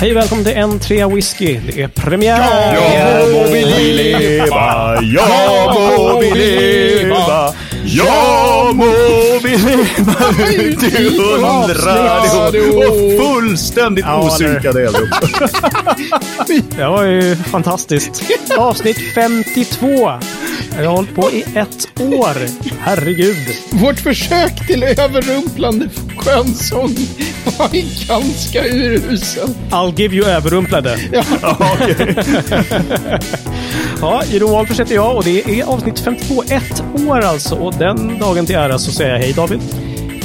Hej och välkommen till en trea whisky. Det är premiär! Ja må vi leva, ja må vi leva, ja må vi leva ut i hundrade och fullständigt Ja, osynkade Eldrup. Det var ju fantastiskt. Avsnitt 52. Jag har hållit på i ett år. Herregud. Vårt försök till överrumplande skönsång var ganska urusel. I'll give you överrumplade. Ja, okej. Ja, Jeroen Wahlfors heter jag och det är avsnitt 52. Ett år alltså. Och den dagen till ära så säger jag hej David.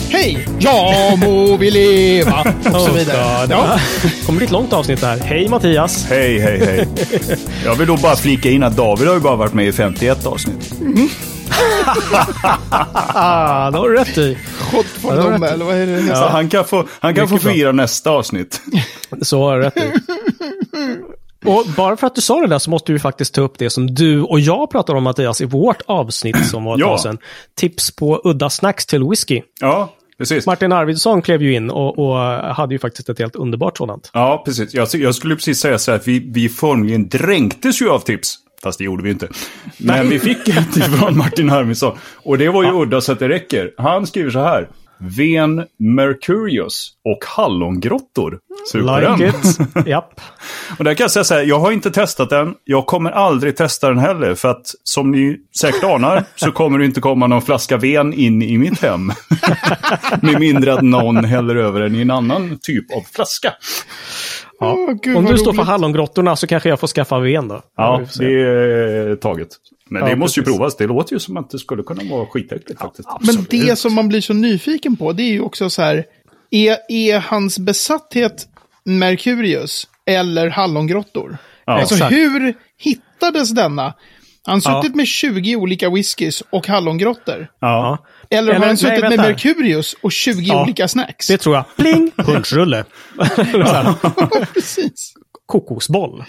Hej! Ja må vi leva! Och så vidare. Ja. kommer bli ett långt avsnitt det här. Hej Mattias. Hej, hej, hej. Jag vill då bara flika in att David har ju bara varit med i 51 avsnitt. Ah, det har du rätt i. Skott från dem, eller vad är det? Så han kan få, han kan få Mycket bra. fira nästa avsnitt. Så har du rätt i. Och bara för att du sa det där så måste vi faktiskt ta upp det som du och jag pratade om Mattias i vårt avsnitt som var ett Ja. tag sedan. Tips på udda snacks till whisky. Ja, precis. Martin Arvidsson klev ju in och, och hade ju faktiskt ett helt underbart sådant. Ja, precis. Jag, jag skulle precis säga så här att vi, vi formligen dränktes ju av tips. Fast det gjorde vi inte. Men vi fick ett från Martin Arvidsson. Och det var ju udda så att det räcker. Han skriver så här. Ven Mercurius och hallongrottor. Den. Like it. Japp. Och där kan jag säga så här, jag har inte testat den. Jag kommer aldrig testa den heller. För att som ni säkert anar så kommer det inte komma någon flaska ven in i mitt hem. Med mindre att någon häller över den i en annan typ av flaska. Åh, gud, Om du står för roligt. hallongrottorna så kanske jag får skaffa ven då. Ja, det är taget. Men Ja, det måste ju precis. provas. Det låter ju som att det skulle kunna vara skitäckligt faktiskt. Men det som man blir så nyfiken på, det är ju också så här. Är, är hans besatthet Mercurius eller hallongrottor? Ja. alltså Exakt. hur hittades denna? Han har Ja. suttit med 20 olika whiskys och hallongrottor. Ja. Eller, har han nej, suttit med vänta. Mercurius och 20 Ja. olika snacks? Det tror jag. Pling! Punschrulle. Precis. Kokosboll.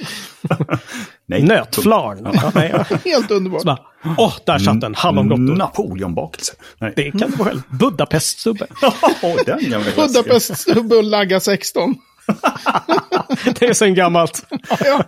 Nej. Nötflarn. Ja, ja. Helt underbart. Åh, där satt den. Hallongrottor. Napoleonbakelse. Det kan du själv. Budapeststubbe. Klassiken. Budapeststubbe och Lagga 16. Det är sen gammalt. Ja.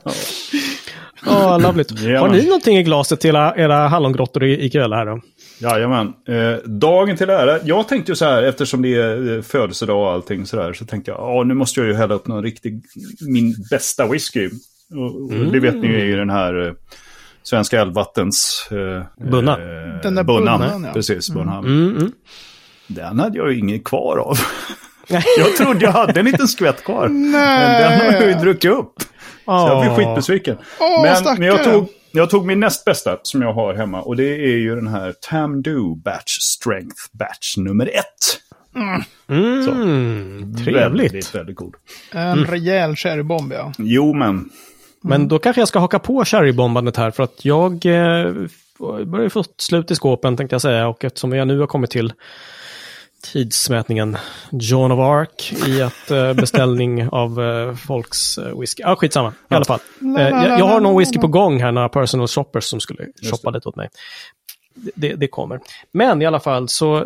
Åh, lovligt. Ja. Har ni någonting i glaset till era, era hallongrottor i- ikväll här då? Jajamän. Eh, dagen till ära. Jag tänkte ju så här, eftersom det är eh, födelsedag och allting så där, så tänkte jag, ja nu måste jag ju hälla upp någon riktig, min bästa whisky. Och, och Det vet ni ju är ju den här eh, Svenska Älvvattens... Eh, Bunna. Eh, Den där bunnan, bunnan, ja. Precis, bunnan. Mm, mm. Den hade jag ju ingen kvar av. Nej. Jag trodde jag hade en liten skvätt kvar. Men den har jag ju druckit upp. Så jag Åh. skitbesviken. Åh, men, stackare. men jag, tog, jag tog min näst bästa som jag har hemma. Och det är ju den här Tamdo Batch Strength Batch nummer ett. Mm, trevligt. Väldigt, väldigt god. En rejäl sherrybomb, ja. Jo, men Men då kanske jag ska haka på cherrybombandet här för att jag eh, börjar få slut i skåpen tänkte jag säga och eftersom jag nu har kommit till tidsmätningen Joan of Arc i att eh, beställning av eh, folks eh, whisky. Ja, skitsamma. I alla fall. Eh, jag, jag har någon whisky på gång här, några personal shoppers som skulle shoppa lite åt mig. Det, det kommer. Men i alla fall så eh,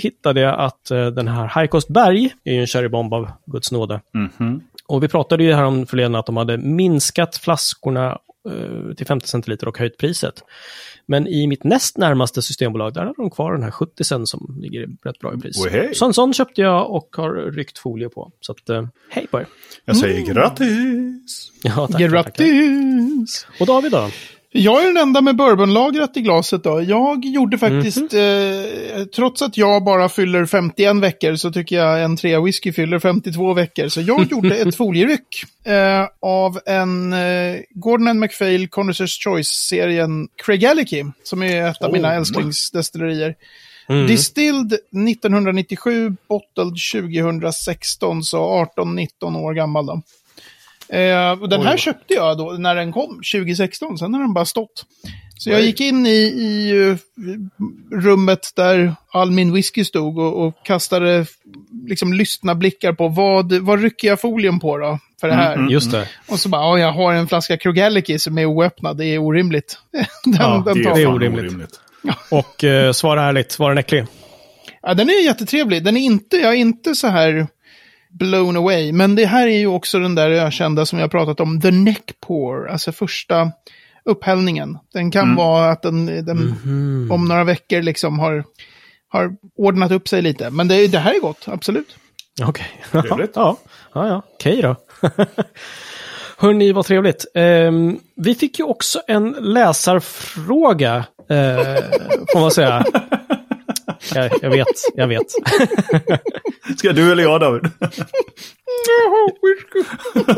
hittade jag att eh, den här High Coast Berg är ju en cherrybomb av Guds nåde. mhm. Och vi pratade ju här om förleden att de hade minskat flaskorna eh, till 50 centiliter och höjt priset. Men i mitt näst närmaste systembolag, där har de kvar den här 70 sen som ligger rätt bra i pris. Oj, hej. Så en sån köpte jag och har ryckt folie på. Så att, eh, hej på er! jag säger grattis. Ja, tack, tack, tack. Grattis! Och David då? Jag är den enda med bourbonlagrat i glaset då. Jag gjorde faktiskt, eh, trots att jag bara fyller 51 veckor så tycker jag en trea whisky fyller 52 veckor. Så jag gjorde ett folieryck eh, av en eh, Gordon MacPhail Connoisseurs Choice-serien Craigellachie, som är ett av mina Oh. älsklingsdestillerier. Mm. Distilled 1997, bottled 2016, så 18-19 år gammal då. Eh, och den här Oj. köpte jag då när den kom, 2016. Sen har den bara stått. Så jag gick in i, i eh, rummet där all min whisky stod och, och kastade liksom lystna blickar på vad, vad rycker jag folien på då för det här. Mm, Just det. Och så bara, ja, jag har en flaska Krogaliki som är oöppnad, det är orimligt. den, Ja, den Det är, det är fan orimligt. Och eh, svara ärligt, var den äcklig? Ja, den är jättetrevlig. Den är inte, jag är inte så här blown away. Men det här är ju också den där ökända som jag pratat om, the neck pour, alltså första upphällningen. Den kan Mm. vara att den, den Mhm. om några veckor liksom har, har ordnat upp sig lite. Men det, det här är gott, absolut. Okej. Trevligt. ja, ja, ja. okej då. Hörni, vad trevligt. Ehm, vi fick ju också en läsarfråga, eh, får man säga. Jag, jag vet, jag vet. Ska du eller jag David?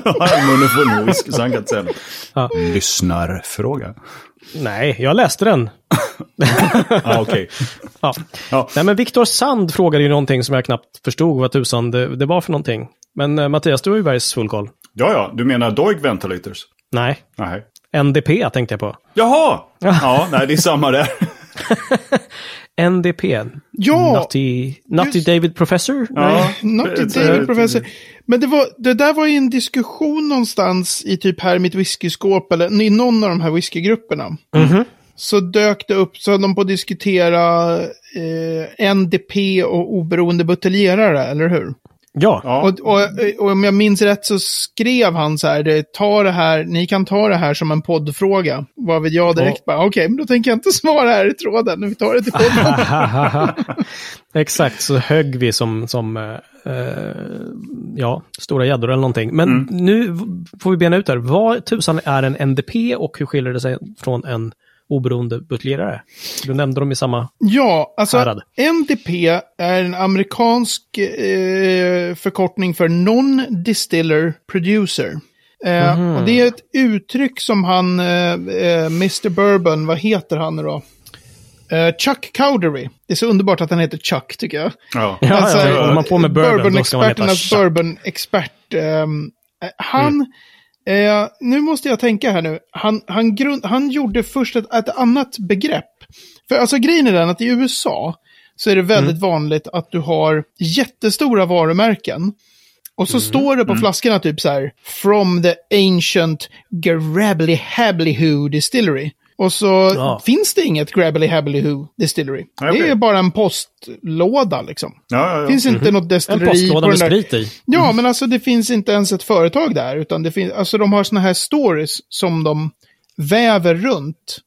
Han har munnen full med whisky så han kan inte säga något. Ja. Lyssnarfråga. Nej, jag läste den. Ja, okej. Ja. Ja. Nej, men Viktor Sand frågade ju någonting som jag knappt förstod vad tusan det, det var för någonting. Men eh, Mattias, du har ju bergs full koll. Ja, ja, du menar Doig Ventilators? Nej, Nej. NDP tänkte jag på. Jaha! Ja, nej, det är samma där. NDP. Ja, Nutty, Nutty just- David Professor? Ja. eh, David Professor. Men det, var, det där var ju en diskussion någonstans i typ här i mitt whiskyskåp, eller i någon av de här whiskygrupperna. Mhm. Så dök det upp, så höll de på att diskutera eh, NDP och oberoende buteljerare, eller hur? Ja. Ja. Och, och, och om jag minns rätt så skrev han så här, det, ta det här, ni kan ta det här som en poddfråga. Vad vill jag direkt bara, okej, men då tänker jag inte svara här i tråden, vi tar det till podden. Exakt, så högg vi som, som eh, eh, ja, stora gäddor eller någonting. Men nu v- får vi bena ut här. Vad tusan är en NDP och hur skiljer det sig från en oberoende buteljerare? Du nämnde dem i samma... Ja, alltså Härad. NDP är en amerikansk eh, förkortning för Non-Distiller Producer. Eh, och det är ett uttryck som han, eh, eh, Mr. Bourbon, vad heter han nu då? Eh, Chuck Cowdery. Det är så underbart att han heter Chuck, tycker jag. Ja. Ja, Alltså, ja, håller man på med bourbon, då ska man heta Chuck. bourbon-expert. eh, han, eh, nu måste jag tänka här nu. Han, han, grund, han gjorde först ett, ett annat begrepp. För alltså grejen är den att i USA så är det väldigt vanligt att du har jättestora varumärken. Och så står det på flaskorna typ så här, from the ancient Grabbly Habblyhoo Distillery. Och så Ja. finns det inget Grabbly Habblyhoo Distillery. Nej, Det är bara en postlåda liksom. Ja, ja, Det ja. finns inte något En destilleri postlåda på med sprit i. Ja, men alltså det finns inte ens ett företag där, utan det finns, alltså de har såna här stories som de väver runt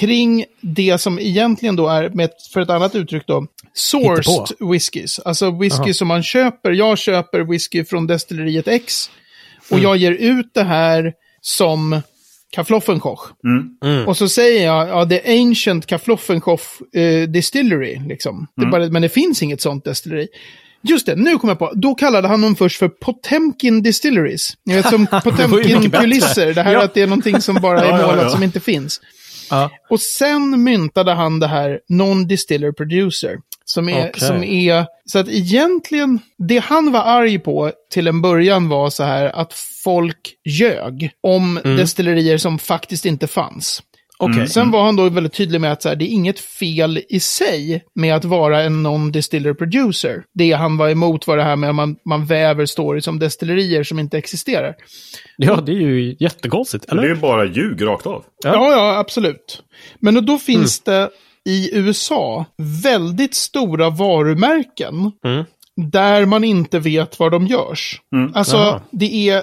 kring det som egentligen då är, med för ett annat uttryck då, sourced whiskys. Alltså whisky Aha. som man köper. Jag köper whisky från destilleriet X och jag ger ut det här som Kaffloffenkoch. Mm. Och så säger jag, ja, det är Ancient Kaffloffenkoch eh, Distillery, liksom. Det är bara, men det finns inget sånt destilleri. Just det, nu kommer jag på. Då kallade han dem först för Potemkin Distilleries. Ni vet som Potemkin-kulisser. Det här Ja. att det är någonting som bara är Ja, ja, målat ja. som inte finns. Ja. Och sen myntade han det här Non-Distiller Producer. Som är, Okej. som är, så att egentligen, det han var arg på till en början var så här att folk ljög om Mm. destillerier som faktiskt inte fanns. Okej. Sen var han då väldigt tydlig med att så här, det är inget fel i sig med att vara en non-distiller producer. Det han var emot var det här med att man, man väver stories om destillerier som inte existerar. Ja, det är ju jättekonstigt, Det är eller? ju bara ljug rakt av. Ja. Ja, ja, absolut. Men då, då finns det i USA väldigt stora varumärken Mm. där man inte vet var de görs. Alltså, Aha. det är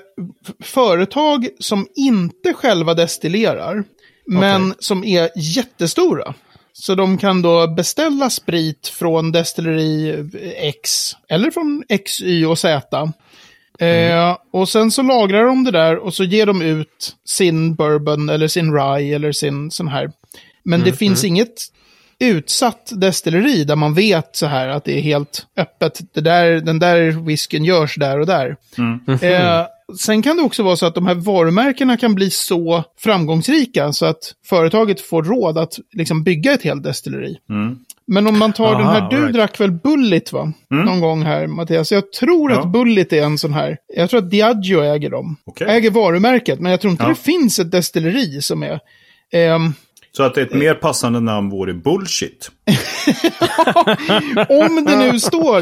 företag som inte själva destillerar, men som är jättestora. Så de kan då beställa sprit från destilleri X, eller från X, Y och Z. Eh, och sen så lagrar de det där och så ger de ut sin bourbon eller sin rye eller sin sån här. Men det finns inget utsatt destilleri där man vet så här att det är helt öppet. Det där, den där whisken görs där och där. Eh, sen kan det också vara så att de här varumärkena kan bli så framgångsrika så att företaget får råd att liksom bygga ett helt destilleri. Men om man tar den här, Aha, du right. drack väl Bullit va? Någon gång här Mattias. Jag tror Ja. att Bullit är en sån här, jag tror att Diageo äger dem. Okej. Äger varumärket, men jag tror inte Ja. det finns ett destilleri som är... ehm, Så att ett mer passande namn vore bullshit. om det nu står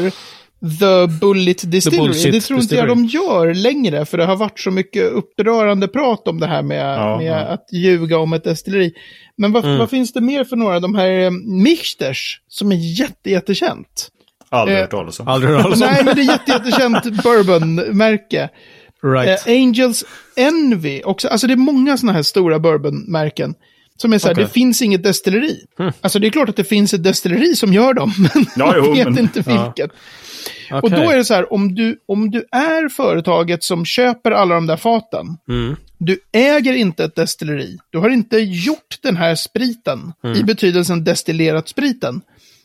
The Bullet Distillery, Bullshit det tror inte jag de gör längre, för det har varit så mycket upprörande prat om det här med, Ja, med ja. att ljuga om ett destilleri. Men vad, Mm. vad finns det mer för några? De här eh, Michters, som är jätte, jättekänt. Aldrig Eh, hört talas om. Aldrig hört talas om. Nej, men det är jätte, jättekänt bourbonmärke. Right. Eh, Angels Envy, också, alltså det är många sådana här stora bourbonmärken. Som är så här, Okej. det finns inget destilleri. Alltså det är klart att det finns ett destilleri som gör dem, men Ja, jo, vet men- inte Ja. vilket. Och då är det så här, om du, om du är företaget som köper alla de där faten, Mm. du äger inte ett destilleri. Du har inte gjort den här spriten i betydelsen destillerat spriten.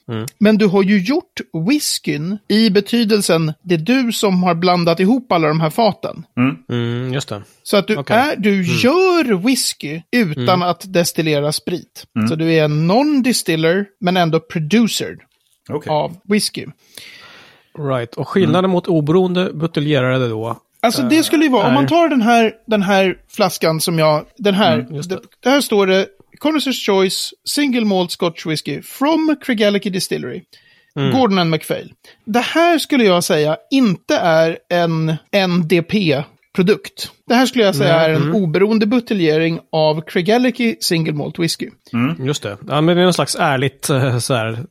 Mm. Men du har ju gjort whiskyn i betydelsen det är du som har blandat ihop alla de här faten. Mm, just det. Så att du, Okej. är, du gör whisky utan att destillera sprit. Så du är en non-distiller men ändå producer Okej. av whisky. Right. Och skillnaden mot oberoende buteljerare då? Alltså det skulle ju vara, om man tar den här, den här flaskan som jag, den här, Mm, det. det här står det Connoisseur's Choice Single Malt Scotch Whisky from Craigellachie Distillery. Mm. Gordon and MacPhail. Det här skulle jag säga inte är en NDP-produkt. Det här skulle jag säga är Mm. en oberoende buteljering av Craigellachie Single Malt Whisky. Just det. Ja, men det är någon slags ärligt, eh, så här,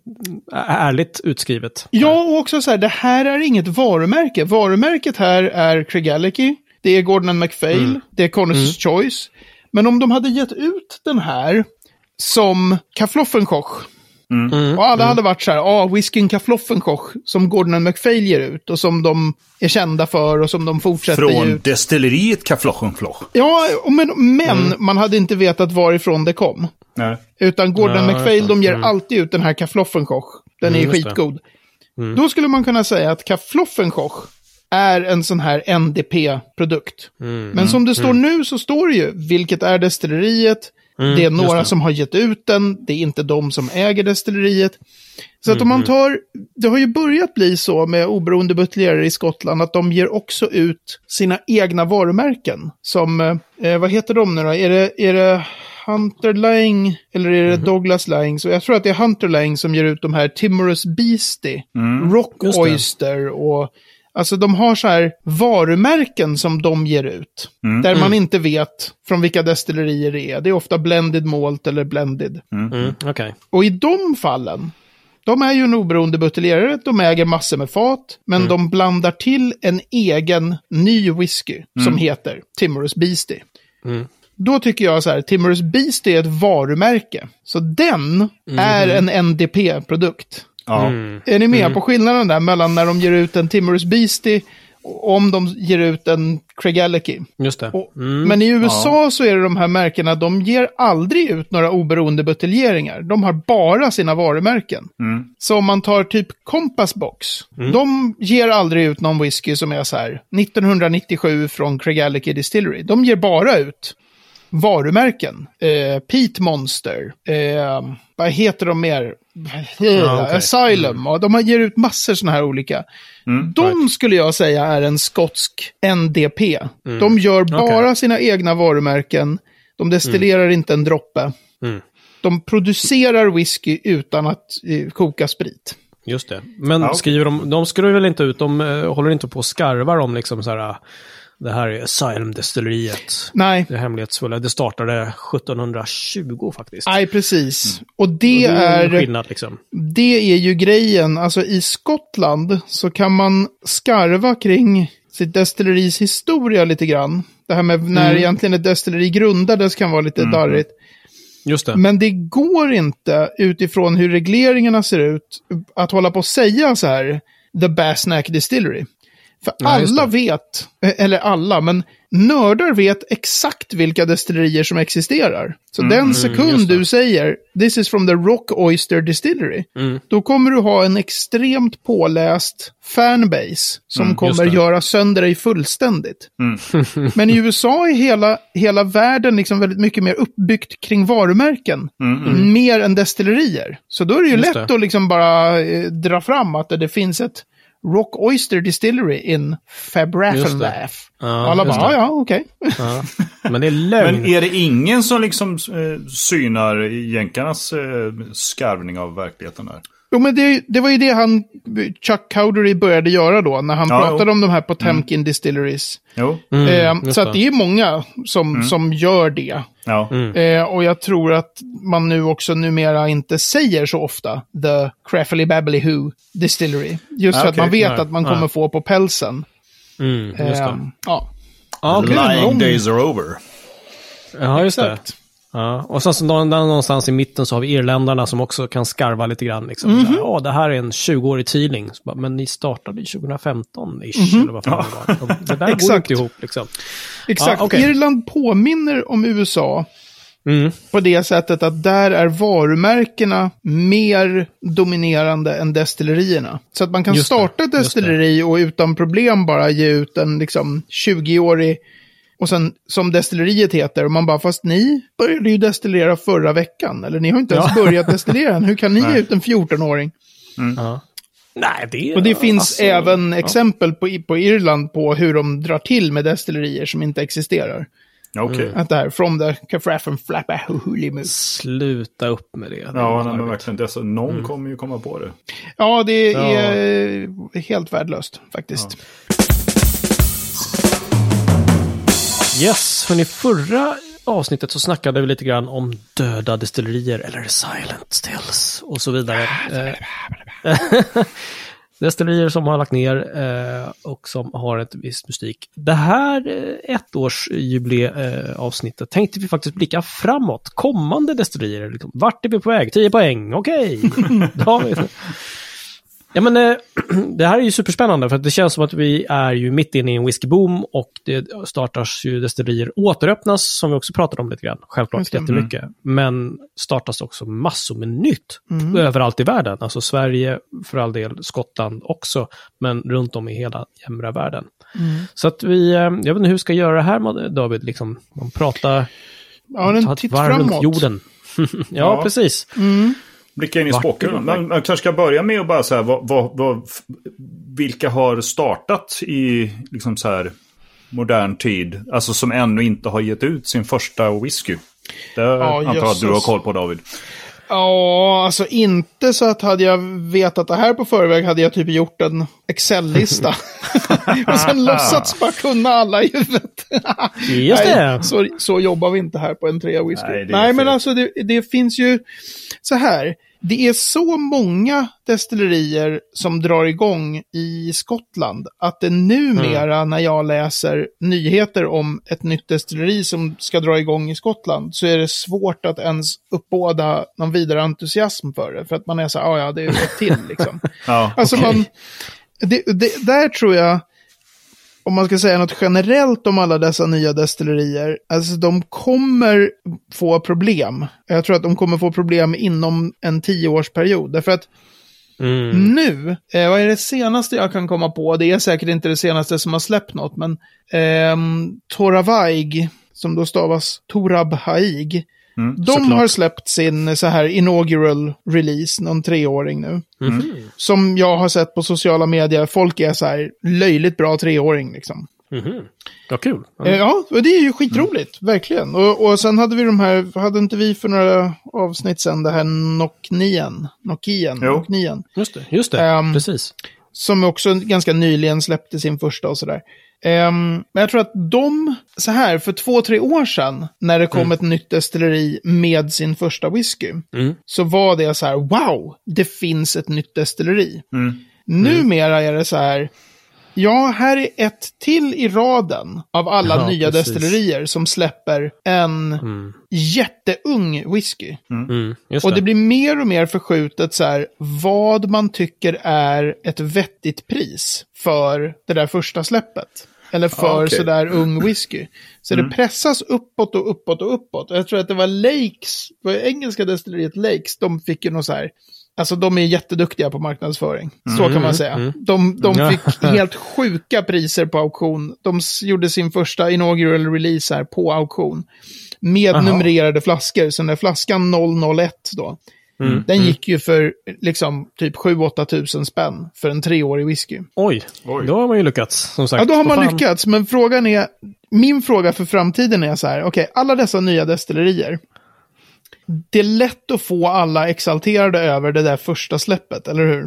ärligt utskrivet. Ja, och också så här, det här är inget varumärke. Varumärket här är Craigellachie, det är Gordon and MacPhail, Mm. det är Connoisseur's Choice. Men om de hade gett ut den här som Kaffloffenkoch, Mm. och alla hade varit så här, ja, ah, whiskyn Kaffloffenkoch, som Gordon MacPhail ger ut och som de är kända för och som de fortsätter ge Från ut. destilleriet Kaflochenfloch. Ja, men, men Mm. man hade inte vetat varifrån det kom. Nej. Utan Gordon just det. de ger Mm. alltid ut den här Kaffloffenkoch. Den är Mm, skitgod. Då skulle man kunna säga att Kaffloffenkoch är en sån här NDP-produkt. Mm. Men som det står nu så står det ju vilket är destilleriet. det är Mm, några det. som har gett ut den. Det är inte de som äger destilleriet. Så att om Mm, man tar, det har ju börjat bli så med oberoende buteljerare i Skottland att de ger också ut sina egna varumärken. Som, eh, vad heter de nu då? Är det, är det Hunter Lang eller är det Mhm. Douglas Lang? Så jag tror att det är Hunter Lang som ger ut de här Timorous Beastie, Rock Just det. Oyster och Alltså de har så här varumärken som de ger ut. Där man inte vet från vilka destillerier det är. Det är ofta blended malt eller blended. Mm, Okej. Och i de fallen, de är ju en oberoende buteljerare, de äger massor med fat, men de blandar till en egen ny whisky som heter Timorous Beastie. Mm. Då tycker jag så här, Timorous Beastie är ett varumärke. Så den är en NDP-produkt. Ja. Mm. Är ni med på skillnaden där mellan när de ger ut en Timorous Beastie och om de ger ut en Craigellachie? Just det. Och, Mm. Men i USA så är det de här märkena, de ger aldrig ut några oberoende buteljeringar. De har bara sina varumärken. Så om man tar typ Compass Box, de ger aldrig ut någon whisky som är så här 1997 från Craigellachie Distillery. De ger bara ut varumärken. Eh, Pete Monster, eh, vad heter de mer? Ja, okej. Asylum, och de ger ut massor sådana här olika. de skulle jag säga är en skotsk NDP. De gör bara sina egna varumärken. De destillerar inte en droppe. Mm. De producerar whisky utan att eh, koka sprit. Just det. Men Ja, skriver de, de skriver väl inte ut, de eh, håller inte på och skarvar om liksom så här, det här är Asylum-destilleriet. Nej, Det hemlighetsfulla. Det startade 1720 faktiskt. nej precis. Och Och det en är, skillnad liksom. det är ju grejen. Alltså i Skottland så kan man skarva kring sitt destilleris historia lite grann. Det här med när egentligen ett destilleri grundades kan vara lite darrigt. Just det. Men det går inte utifrån hur regleringarna ser ut att hålla på och säga så här, The Basnack Distillery. För just alla det. vet, eh, eller alla, men nördar vet exakt vilka destillerier som existerar. Så den sekund Mm, det. du säger “This is from the Rock Oyster Distillery” Mm. då kommer du ha en extremt påläst fanbase som Mm, kommer det. göra sönder dig fullständigt. Men i USA är hela, hela världen liksom väldigt mycket mer uppbyggt kring varumärken. Mer än destillerier. Så då är det ju Just lätt det. att liksom bara eh, dra fram att det finns ett Rock Oyster Distillery in Fabrafenlaugh. Ja, alla bara, ja, okej. Ja. Men det är lögn. Men är det ingen som liksom eh, synar jänkarnas eh, skarvning av verkligheten där? Jo, men det, det var ju det han, Chuck Cowdery började göra då, när han Ja, pratade jo. om de här Potemkin Distilleries. Jo. Mm, eh, så att det är många som, som gör det. Ja. Eh, och jag tror att man nu också numera inte säger så ofta The Craffly Babbly Who Distillery. Just Ah, för att okej. man vet Nej, att man nej. kommer få på pälsen. Mm, just det. Eh, ja, okej. Lying Lying days are over. Ja, just det. Ja. Och sen så någonstans i mitten så har vi irländarna som också kan skarva lite grann. Liksom. Så här, Ja, det här är en 20-årig tidning. Bara, Men ni startade ju 2015-ish, eller vad fan det var. Det där går inte ihop liksom. Exakt. Ah, okej. Irland påminner om USA Mm. på det sättet att där är varumärkena mer dominerande än destillerierna. Så att man kan Just starta ett destilleri och utan problem bara ge ut en liksom 20-årig och sen som destilleriet heter, och man bara, fast ni började ju destillera förra veckan. Eller ni har inte ens Ja. börjat destillera än. Hur kan ni ge ut en 14-åring? Ja. Nej, det Och det finns alltså, även ja. exempel på, på Irland på hur de drar till med destillerier som inte existerar. Okej. Att det här, from the Cafraffen Flappa Hulimus. Sluta upp med det. det. Ja, nej, men verkligen. Dessa, någon kommer ju komma på det. Ja, det Ja. är eh, helt värdelöst faktiskt. Yes, hörni, förra avsnittet så snackade vi lite grann om döda destillerier eller silent stills och så vidare. Eh, Destillerier som har lagt ner eh, och som har ett visst mystik. Det här eh, ettårsjubileavsnittet tänkte vi faktiskt blicka framåt. Kommande destillerier. Liksom. Vart är vi på väg? 10 poäng, okej. Vi- Ja, men eh, det här är ju superspännande för det känns som att vi är ju mitt inne i en whiskyboom och det startas ju destillerier, återöppnas som vi också pratade om lite grann, självklart Just det. jättemycket. Men startas också massor med nytt överallt i världen, alltså Sverige för all del, Skottland också, men runt om i hela jämra världen. Så att vi, eh, jag vet inte hur vi ska göra det här David, liksom, man pratar, Ja, en ta ett varv runt framåt. jorden. ja, Ja. precis. Blicka in i spåkulan. på Man, man kanske ska börja med att bara säga vad, vad, vad, vilka har startat i liksom så här modern tid? Alltså som ännu inte har gett ut sin första whisky. Det Ja, antar jag att du har koll på David. Ja, alltså inte så att hade jag vetat det här på förväg hade jag typ gjort en Excel-lista. och sen låtsats bara kunna alla i huvudet. Just det. Nej, så, så jobbar vi inte här på en trea whisky. Nej, Nej, men fel. alltså det, det finns ju så här. Det är så många destillerier som drar igång i Skottland att det numera när jag läser nyheter om ett nytt destilleri som ska dra igång i Skottland så är det svårt att ens uppbåda någon vidare entusiasm för det. För att man är så här, "Ah, ja det är ett till liksom. Ja, Alltså okej. man, det, det, där tror jag, om man ska säga något generellt om alla dessa nya destillerier, alltså de kommer få problem. Jag tror att de kommer få problem inom en tioårsperiod. Därför att Mm. nu, eh, vad är det senaste jag kan komma på? Det är säkert inte det senaste som har släppt något, men ehm, Toravaig, som då stavas Torabhaig, Mm, de såklart. har släppt sin så här inaugural release, någon treåring nu. Mhm. Som jag har sett på sociala medier, folk är så här löjligt bra treåring liksom. Mhm. Ja, kul. Eh, Ja, och det är ju skitroligt, verkligen. Och, och sen hade vi de här, hade inte vi för några avsnitt sen det här Noknien, Nokien, Jo. Noknien. Just det, just det. Ehm, precis. Som också ganska nyligen släppte sin första och sådär. Ehm, men jag tror att de, så här, för två, tre år sedan, när det kom ett nytt destilleri med sin första whisky, Mm. så var det så här, wow, det finns ett nytt destilleri. Mm. Numera är det så här, ja, här är ett till i raden av alla Ja, nya precis. destillerier som släpper en Mm. jätteung whisky. Mm. Just Och det. det blir mer och mer förskjutet så här, vad man tycker är ett vettigt pris för det där första släppet. Eller för Ja, okej. sådär ung whisky. Så det pressas uppåt och uppåt och uppåt. Jag tror att det var Lakes, var engelska destilleriet Lakes, de fick ju något så här, alltså de är jätteduktiga på marknadsföring. Så kan man säga. De, de Ja. fick helt sjuka priser på auktion. De gjorde sin första inaugural release här på auktion. Med Aha. numrerade flaskor, så den där flaskan 001 då. Mm. Den gick ju för liksom typ 7-8 tusen spänn för en treårig whisky. Oj, Oj. då har man ju lyckats. Som sagt. Ja, då har man fan. lyckats, men frågan är, min fråga för framtiden är så här, okej, alla dessa nya destillerier, det är lätt att få alla exalterade över det där första släppet, eller hur?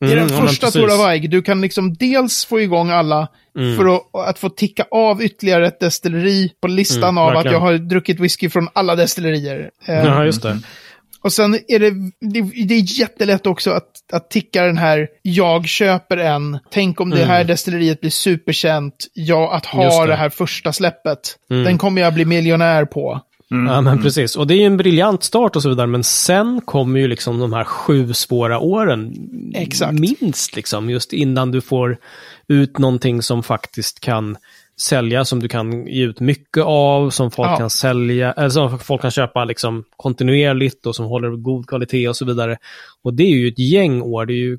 Det är den Mm, första. Tora Weig. Du kan liksom dels få igång alla Mm. för att, att få ticka av ytterligare ett destilleri på listan Mm, av att jag har druckit whisky från alla destillerier. Eh, Ja, just det. och sen är det, det, det är jättelätt också att, att ticka den här, jag köper en, tänk om det här destilleriet blir superkänt, ja, att Mm. Ha det. Mm. det. här första släppet, den kommer jag bli miljonär på. Ja, men precis. Och det är ju en briljant start och så vidare, men sen kommer ju liksom de här sju svåra åren. Exakt. Minst liksom, just innan du får ut någonting som faktiskt kan sälja, som du kan ge ut mycket av, som folk Ja. kan sälja, eller som folk kan köpa liksom kontinuerligt och som håller god kvalitet och så vidare. Och det är ju ett gäng år, det är ju,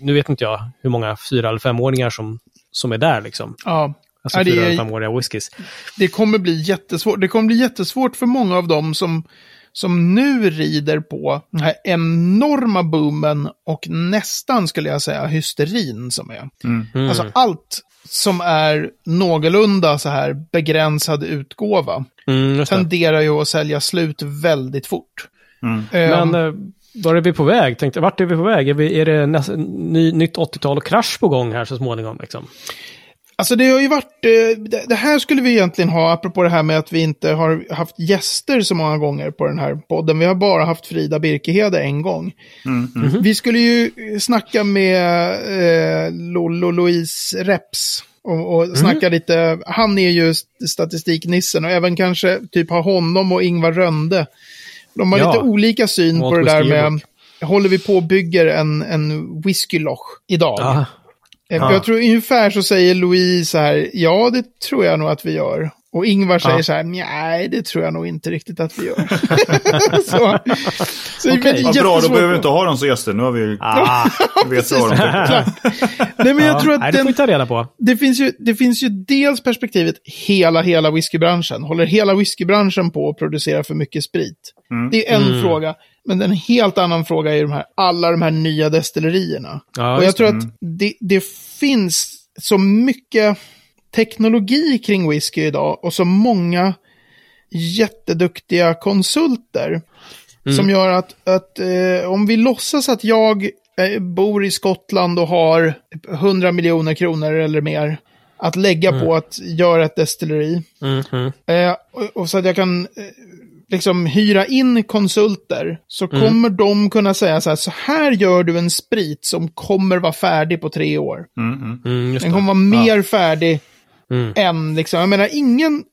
nu vet inte jag hur många fyra eller femåringar som, som är där liksom. Ja. Alltså Ja, det femåriga whiskys. det kommer bli jättesvårt. Det kommer bli jättesvårt för många av dem som, som nu rider på den här enorma boomen och nästan, skulle jag säga, hysterin som är. Mm. Alltså allt som är någorlunda så här begränsad utgåva Mm, tenderar ju att sälja slut väldigt fort. Eh, Men eh, var är vi på väg? Tänkte, vart är vi på väg? Är, vi, är det näst, ny, nytt 80-tal och krasch på gång här så småningom? Liksom? Alltså det har ju varit, eh, det- här skulle vi egentligen ha, apropå det här med att vi inte har haft gäster så många gånger på den här podden. Vi har bara haft Frida Birkehede en gång. Vi skulle ju snacka med eh, Lollo Louise Reps. Och, och snacka lite, han är ju st- statistiknissen och även kanske typ ha honom och Ingvar Rönde. De har Ja. lite olika syn Malt på det där med, håller vi på och bygger en, en whiskyloch idag? Ja. Eh, Ja. Jag tror ungefär så säger Louise så här, ja det tror jag nog att vi gör. Och Ingvar säger Ja. så här, nej det tror jag nog inte riktigt att vi gör. så, så det blir Vad bra, då behöver vi inte ha dem som gäster. Nu har vi Ah, vet vad de. Nej men jag tror Nej, att det får vi ta reda på. det, finns ju, det finns ju dels perspektivet hela, hela whiskybranschen. Håller hela whiskybranschen på att producera för mycket sprit? Det är en Mm. fråga. Men en helt annan fråga är de här, alla de här nya destillerierna. Ja, och jag tror att det, det finns så mycket teknologi kring whisky idag och så många jätteduktiga konsulter. Mm. Som gör att, att eh, om vi låtsas att jag eh, bor i Skottland och har 100 miljoner kronor eller mer att lägga på att göra ett destilleri. Mhm. Eh, och, och så att jag kan eh, liksom hyra in konsulter. Så kommer de kunna säga så här, så här gör du en sprit som kommer vara färdig på tre år. Mm, just Den kommer vara mer färdig Mm. än, liksom, jag menar ingen,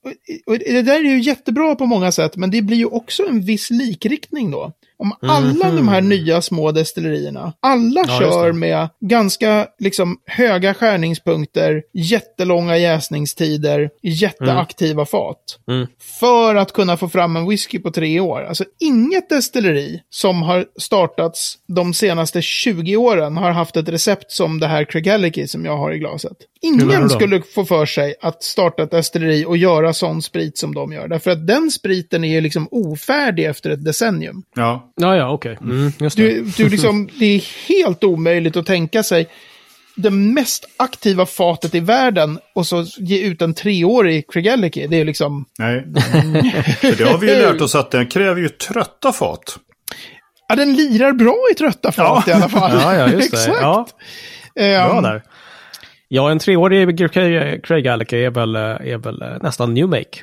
och det där är ju jättebra på många sätt, men det blir ju också en viss likriktning då. Om alla de här nya små destillerierna, alla Ja, kör med ganska liksom höga skärningspunkter, jättelånga jäsningstider, jätteaktiva fat. Mm. För att kunna få fram en whisky på tre år. Alltså inget destilleri som har startats de senaste 20 åren har haft ett recept som det här Craigellachie som jag har i glaset. Ingen skulle få för sig att starta ett destilleri och göra sån sprit som de gör. Därför att den spriten är ju liksom ofärdig efter ett decennium. Ja. Ja, ja, okej. Mm, just det. Du, du liksom, det är helt omöjligt att tänka sig det mest aktiva fatet i världen och så ge ut en treårig Craigellachie. Det är liksom... Nej. För det har vi ju lärt oss att den kräver ju trötta fat. Ja, den lirar bra i trötta fat i alla fall. Ja, ja, just det. Exakt. Ja, Ehm, bra där. Ja, en treårig Craig, Gallagher är väl, eh, är väl eh, nästan new make.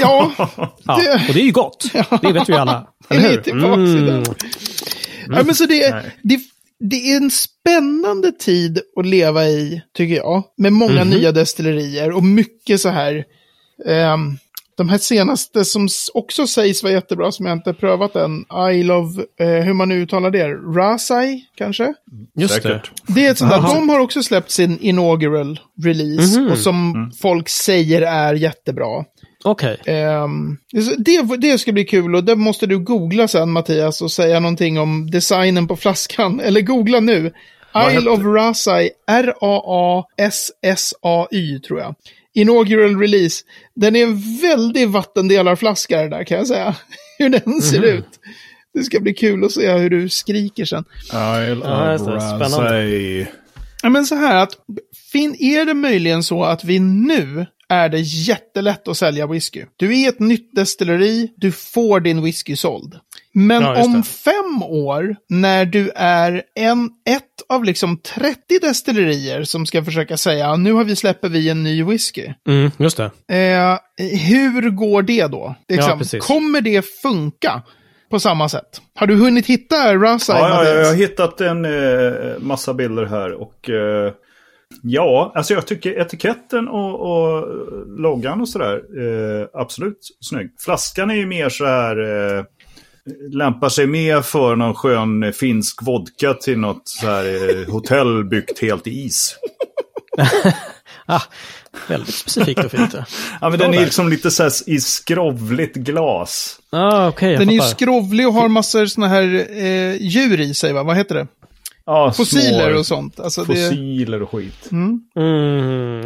Ja, Ja, Det- och det är ju gott. Det vet vi alla. det Eller är hur? tillbaka i Mm. Ja, men så det, det, det är en spännande tid att leva i, tycker jag. Med många Mhm. nya destillerier och mycket så här. ehm, de här senaste som också sägs vara jättebra, som jag inte prövat än. Isle of, eh, hur man nu uttalar det, Rasai kanske? Just det. Säkert. Det är ett sånt där, de har också släppt sin inaugural release Mhm. och som folk säger är jättebra. Okej. Ehm, det, det ska bli kul och det måste du googla sen Mattias och säga någonting om designen på flaskan. Eller googla nu. Vad Isle of Rasai, R-A-A-S-S-A-Y tror jag. Inaugural release. Den är en väldig vattendelarflaska det där kan jag säga. Hur den ser ut. Det ska bli kul att se hur du skriker sen. Isle Ja. Spännande. Ja, men så här att, fin, är det möjligen så att vi nu är det jättelätt att sälja whisky. Du är ett nytt destilleri, du får din whisky såld. Men Ja, om fem år, när du är en, ett av liksom 30 destillerier som ska försöka säga nu har vi släpper vi en ny whisky. Mm, just det. Eh, hur går det då? Liksom, precis. kommer det funka på samma sätt? Har du hunnit hitta Rasa? Ja, ja, jag har hittat en eh, massa bilder här och eh, ja, alltså jag tycker etiketten och, och loggan och sådär, eh, absolut snygg. Flaskan är ju mer så här, eh, lämpar sig mer för någon skön finsk vodka till något så här eh, hotell byggt helt i is. Ah, väldigt specifikt och fint. Ja, men den är liksom lite så här i skrovligt glas. Ah, jag Den är ju skrovlig och har massor såna här eh, djur i sig, va? Vad heter det? Ja, Fossiler små och sånt. Alltså det, Fossiler och skit. Mm,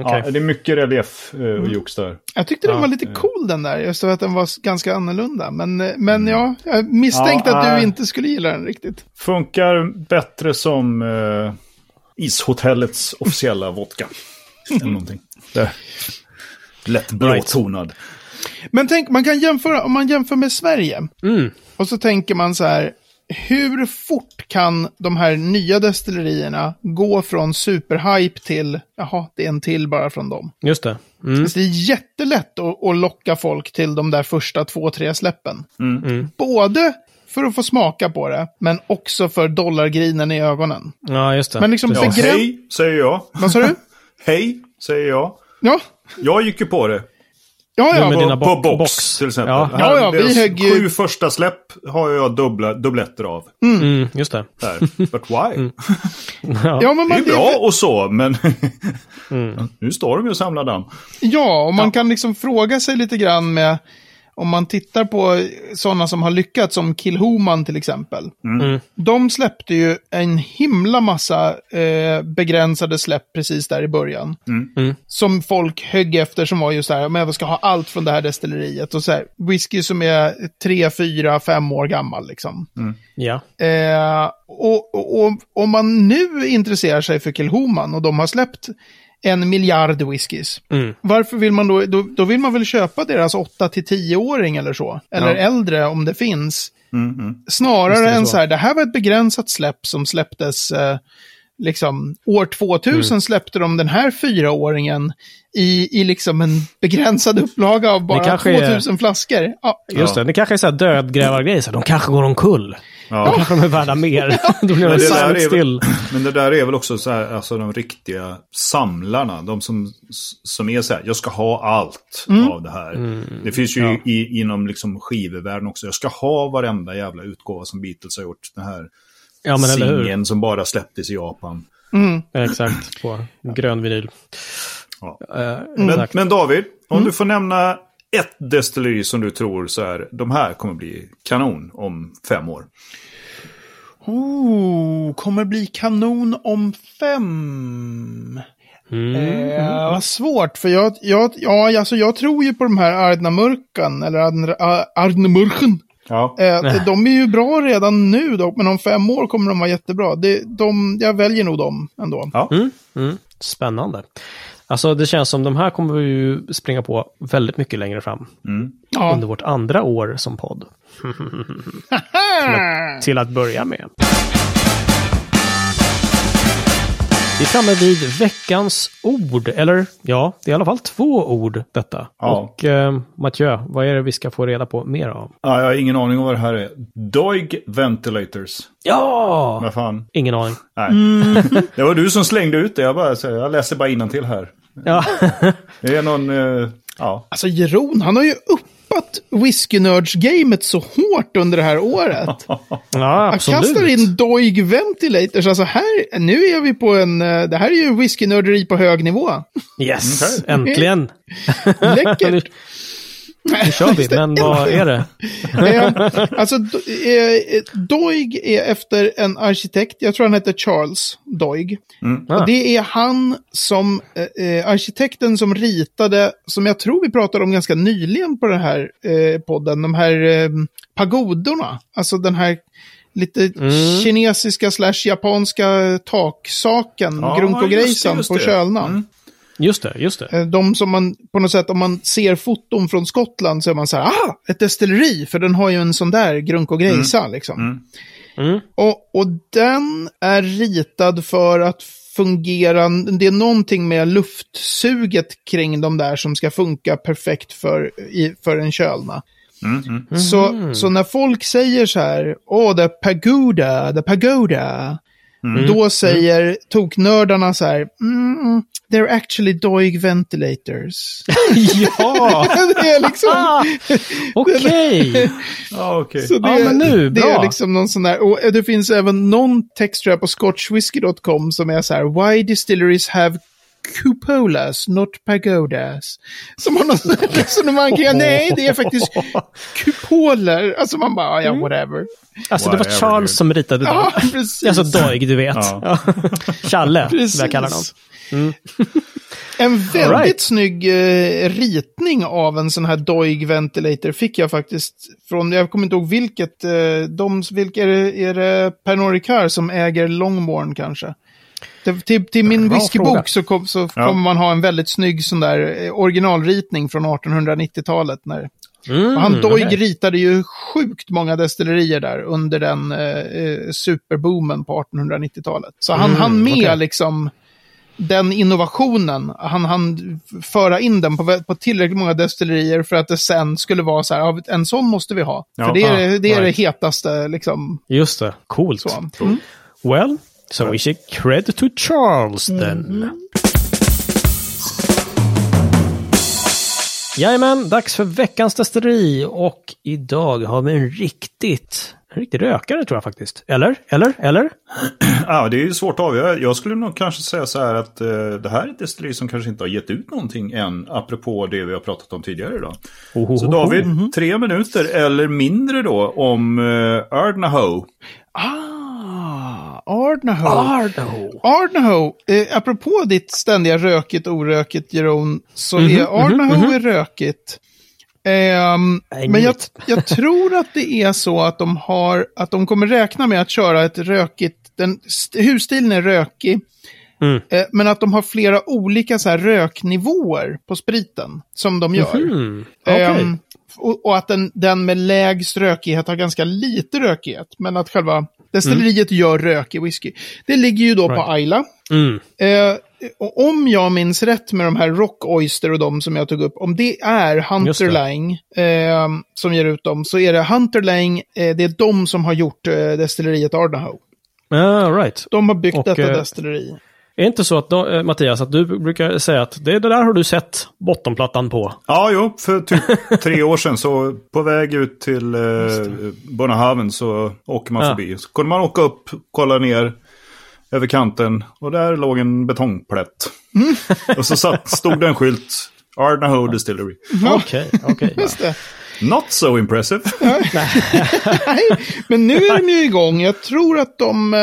okej. Ja, det är mycket relief eh, och jox där. jag tyckte den Ja, var lite cool den där. Jag såg att den var ganska annorlunda. Men, eh, men ja, jag misstänkte Ja, att du nej. inte skulle gilla den riktigt. Funkar bättre som eh, ishotellets officiella vodka. Eller någonting. Det. Lätt blåtonad. Men tänk, man kan jämföra, om man jämför med Sverige. Mm. Och så tänker man så här, hur fort kan de här nya destillerierna gå från superhype till, jaha, det är en till bara från dem. Just det. Mm. Så det är jättelätt att, att locka folk till de där första två, tre släppen. Mm. Både för att få smaka på det, men också för dollargrinen i ögonen. Ja, just det. Men liksom Ja, begräns... hej, säger jag. Vad sa du? Hej, säger jag. Ja, Jag gick ju på det. Ja, ja. På, dina på bo- box, box. till exempel. Ja. Här, Ja, ja, vi högg ju- Sju första släpp har jag dubbla, dubbletter av. Mm, just det. Där. But why? Ja. ja, men Det är man, bra och så, men Mm. nu står de ju och samlar damm. Ja, och man kan liksom fråga sig lite grann med, om man tittar på sådana som har lyckats, som Kilhoman till exempel. Mm. De släppte ju en himla massa eh, begränsade släpp precis där i början. Mm. Som folk högg efter som var just där, men jag ska ha allt från det här destilleriet. Och så här, whisky som är tre, fyra, fem år gammal liksom. Ja. Eh, och, och, och om man nu intresserar sig för Kilhoman och de har släppt en miljard whiskys. Mm. Varför vill man då, då, då vill man väl köpa deras 8 till 10-åring eller så. Eller Ja. äldre om det finns. Mm, Visst Snarare än så. så här, det här var ett begränsat släpp som släpptes, eh, liksom, år 2000 Mm. släppte de den här fyraåringen i, i liksom en begränsad upplaga av bara kanske är- 2000 flaskor. Ja. Just Ja. det, det kanske är så här dödgrävargrej. så här, De kanske går omkull. Ja. Kanske de är värda mer. Då blir Men det det, där silent är still. väl, men det där är väl också så här, alltså de riktiga samlarna. De som, som är så här, jag ska ha allt Mm. av det här. Det finns ju i, inom liksom skivevärlden också. Jag ska ha varenda jävla utgåva som Beatles har gjort. Den här Ja, men eller hur. singeln som bara släpptes i Japan. Exakt, på grön vinyl. Ja. Eh, Men, men David, om Mm. du får nämna ett destilleri som du tror så här, de här kommer bli kanon om fem år. Ooh, kommer bli kanon om fem. Mm. Eh, vad svårt, för jag, jag, ja, alltså jag tror ju på de här Ardnamurkan, eller Ardn- Ar- Ardnamurken. Ja. Eh, de är ju bra redan nu dock, men om fem år kommer de vara jättebra. Det, de, jag väljer nog dem ändå. Ja. Mm, mm. Spännande. Alltså det känns som de här kommer vi ju springa på väldigt mycket längre fram. Ja. Under vårt andra år som podd. Till att börja med. Vi är framme vid veckans ord, eller ja, det är i alla fall två ord detta. Ja. Och eh, Mathieu, vad är det vi ska få reda på mer av? Ja, jag har ingen aning om vad det här är. Doig Ventilators. Ja! Vad fan? Ingen aning. Nej. Det var du som slängde ut det. Jag, bara, så jag läser bara till här. Ja, Det är någon... eh, ja. Alltså Jeroen, han har ju uppat whiskynörds-gamet så hårt under det här året. ja Han absolut. kastar in Doig Ventilators. Alltså här, nu är vi på en, eh, det här är ju whiskynörderi på hög nivå. Yes, Okej. äntligen! Läckert. nu, kör vi, men vad är det? Alltså, eh, Doig är efter en arkitekt, jag tror han heter Charles Doig. Ah. Och det är han som, eh, eh, arkitekten som ritade, som jag tror vi pratade om ganska nyligen på den här eh, podden, de här eh, pagodorna. Alltså den här lite kinesiska slash japanska taksaken, Ja, Grunko på det. Kölnan. Mm. Just det, just det. Eh, De som man, på något sätt, om man ser foton från Skottland så är man så här, ah, ett destilleri, för den har ju en sån där grunk och grejsa liksom. Mm. Och, och den är ritad för att fungera, det är någonting med luftsuget kring de där som ska funka perfekt för, i, för en kölna. Så, så när folk säger så här, åh, the pagoda, the pagoda, då säger toknördarna så här, mm, they're actually Doig ventilators. ja, det är liksom... okej. Ja, okej. Så det, Ja, men nu, det bra. är liksom någon sån där, och det finns även någon text tror jag, på scotchwhisky.com som är så här, why distilleries have cupolas, not pagodas. Som har något resonemang kring, nej det är faktiskt kupoler. Alltså man bara, ja whatever. Alltså det var Charles dude. som ritade dem. Ja, precis. Alltså Doig, du vet. Ja. Challe, som Precis. jag kallar honom. En väldigt right. snygg eh, ritning av en sån här Doig ventilator fick jag faktiskt från, jag kommer inte ihåg vilket, eh, de, vilka är det, är det Pernod Ricard som äger Longmorn kanske? Det, till, till min Bra whiskybok fråga. så, kom, så Ja. kommer man ha en väldigt snygg sån där eh, originalritning från 1890-talet. När, Mm, han Doig okej. ritade ju sjukt många destillerier där under den eh, eh, superboomen på 1890-talet. Så han Mm, hann med okej. liksom den innovationen, han hann föra in den på, på tillräckligt många destillerier för att det sen skulle vara så här, "Ja, en sån måste vi ha. Ja, för det är, ah, det, är right. det hetaste liksom. Just det, coolt. Så. Mm. Well, so we should credit to Charles then. Jajamän, dags för veckans destilleri och idag har vi en riktigt, en riktig rökare tror jag faktiskt. Eller? Eller? Eller? Ja, det är ju svårt att avgöra. Jag skulle nog kanske säga så här att eh, det här är ett destilleri som kanske inte har gett ut någonting än, apropå det vi har pratat om tidigare idag. Ohoho. Så David, tre minuter eller mindre då om eh, Ardnahoe. Ah, Ardnahoe. Ardo. Ardnahoe, eh, apropå ditt ständiga rökigt orökigt Jeroen, så Mhm, är Ardnahoe är rökigt. Ehm, Nej, men jag, jag tror att det är så att de har, att de kommer räkna med att köra ett rökigt, den, st- husstilen är rökig, Mm. eh, men att de har flera olika så här röknivåer på spriten som de gör. Mm. Okej. Ehm, och, och att den, den med lägst rökighet har ganska lite rökighet, men att själva destilleriet gör rökig whisky. Det ligger ju då på Right. Ayla. Mm. Eh, och om jag minns rätt med de här Rock Oyster och de som jag tog upp, om det är Just Hunter det. Lang eh, som ger ut dem, så är det Hunter Lang, eh, det är de som har gjort eh, destilleriet Ardnahoe. Ah, right. De har byggt Och, detta eh, destilleri. Är det inte så att då, eh, Mattias, att du brukar säga att det, det där har du sett bottenplattan på? Ja, jo, för typ tre år sedan så på väg ut till eh, Bonnehaven så åker man Ja. förbi. Så kunde man åka upp, kolla ner över kanten och där låg en betongplätt. och så satt, stod det en skylt, Ardnahoe Distillery. Okej, okej. Just det. Not so impressive. Nej, men nu är de ju igång. Jag tror att de...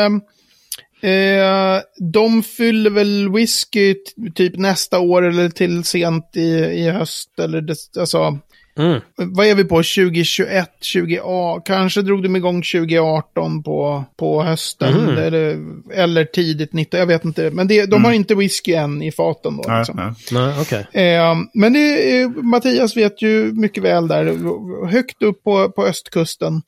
Eh, eh, de fyller väl whisky typ nästa år eller till sent i, i höst. Eller det, alltså, Mm. vad är vi på? 2021, 20, kanske drog de igång 2018 på, på hösten. Mm. Eller, eller tidigt 19, jag vet inte. Men det, de har inte whisky än i faten då. Nej, Liksom. nej. Nej, okej. Eh, men det, är- Mattias vet ju mycket väl där, högt upp på, på östkusten.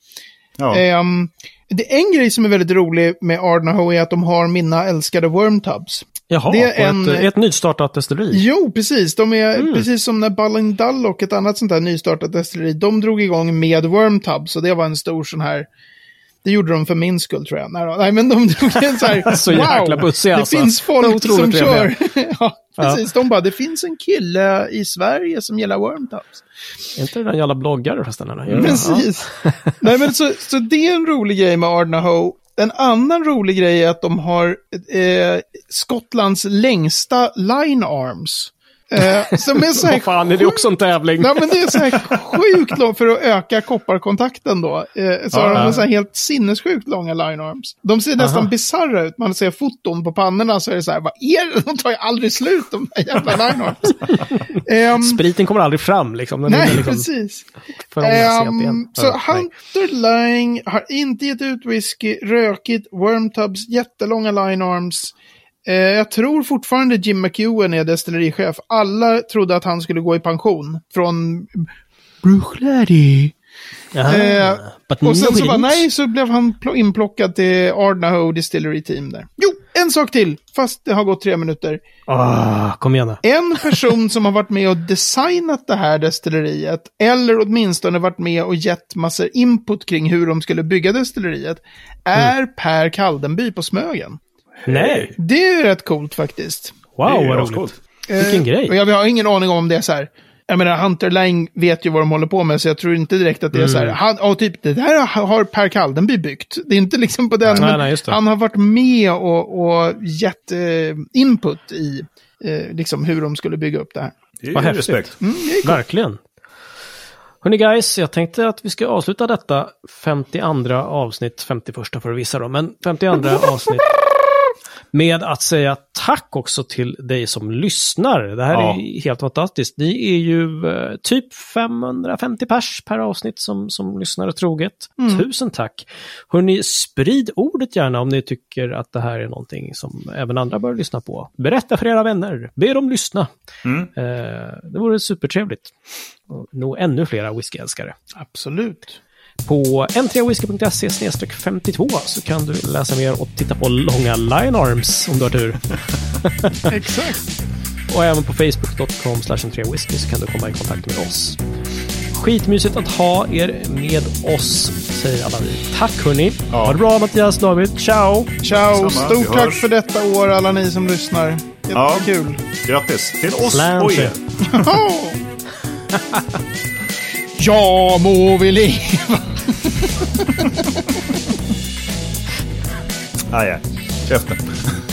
Ja. Ehm, det är en grej som är väldigt rolig med Ardnahoe är att de har mina älskade wormtubs. Jaha, Det är en- ett, ett nystartat destilleri. Jo, precis. De är Mm. precis som när Ballindull och ett annat sånt här nystartat destilleri, de drog igång med wormtubs. Så det var en stor sån här, det gjorde de för min skull tror jag. Nej, nej men de drog en så här, Så jäkla bussiga, det alltså. finns folk Otroligt som kör. ja, precis. De bara, det finns en kille i Sverige som gillar wormtubs. Är inte det den jävla bloggare förresten? Eller? Ja. Precis. Nej, men så, så det är en rolig grej med Ardnahoe. En annan rolig grej är att de har eh, Skottlands längsta line arms. Eh, som är så här Vad fan, är det också en tävling? Nej, men det är så här sjukt långt för att öka kopparkontakten då. Eh, så har Ja, de så här helt sinnessjukt långa line arms. De ser nästan bisarra ut. Man ser foton på pannorna så är det så här, vad är det? De tar ju aldrig slut de här jävla line arms. Ehm, Spriten kommer aldrig fram liksom. Den nej, liksom precis. CPM. så nej. Hunter Lang har inte gett ut whisky, rökigt, wormtubs, jättelånga line arms. Eh, jag tror fortfarande Jim McEwen är destillerichef. Alla trodde att han skulle gå i pension från Bruichladdie. Aha, Eh, Och sen så bara, nej, så blev han pl- inplockad till Ardnahoe Distillery Team där. Jo, en sak till, fast det har gått tre minuter. Ah, kom igen nu. En person som har varit med och designat det här destilleriet, eller åtminstone varit med och gett massor input kring hur de skulle bygga destilleriet, är Per Kaldenby på Smögen. Nej. Det är rätt coolt faktiskt. Wow, Det vad roligt. Vilken Eh, grej. Och jag har ingen aning om det är så här. Jag menar, Hunter Lang vet ju vad de håller på med, så jag tror inte direkt att det är så här. Mm. Han, och typ, det där har Per Kaldenby byggt. Det är inte liksom på den, Nej, men nej, just det. han har varit med och, och gett eh, input i eh, liksom hur de skulle bygga upp det här. Det är Vad häftigt. respekt. Verkligen. Hörni guys, jag tänkte att vi ska avsluta detta 52 avsnitt, 51 för vissa då, men 52 avsnitt med att säga tack också till dig som lyssnar. Det här Ja. är helt fantastiskt. Ni är ju eh, typ 550 pers per avsnitt som, som lyssnar troget. Tusen tack! Hörni, sprid ordet gärna om ni tycker att det här är någonting som även andra bör lyssna på. Berätta för era vänner, be dem lyssna. Mm. Eh, det vore supertrevligt. Och nå ännu flera whiskyälskare. Absolut. På n3whisky.se 52 så kan du läsa mer och titta på långa line arms om du har tur. Exakt. Och även på facebook.com n3whisky så kan du komma i kontakt med oss. Skitmysigt att ha er med oss, säger alla vi. Tack hörni! Ja. Ha det bra Mattias, David. Ciao! Ciao, Samma, stort tack för detta år alla ni som lyssnar. Ja. Jättekul. Grattis till oss och Slanche. er ja, må vi leva. Ah, aj, aj. Käften.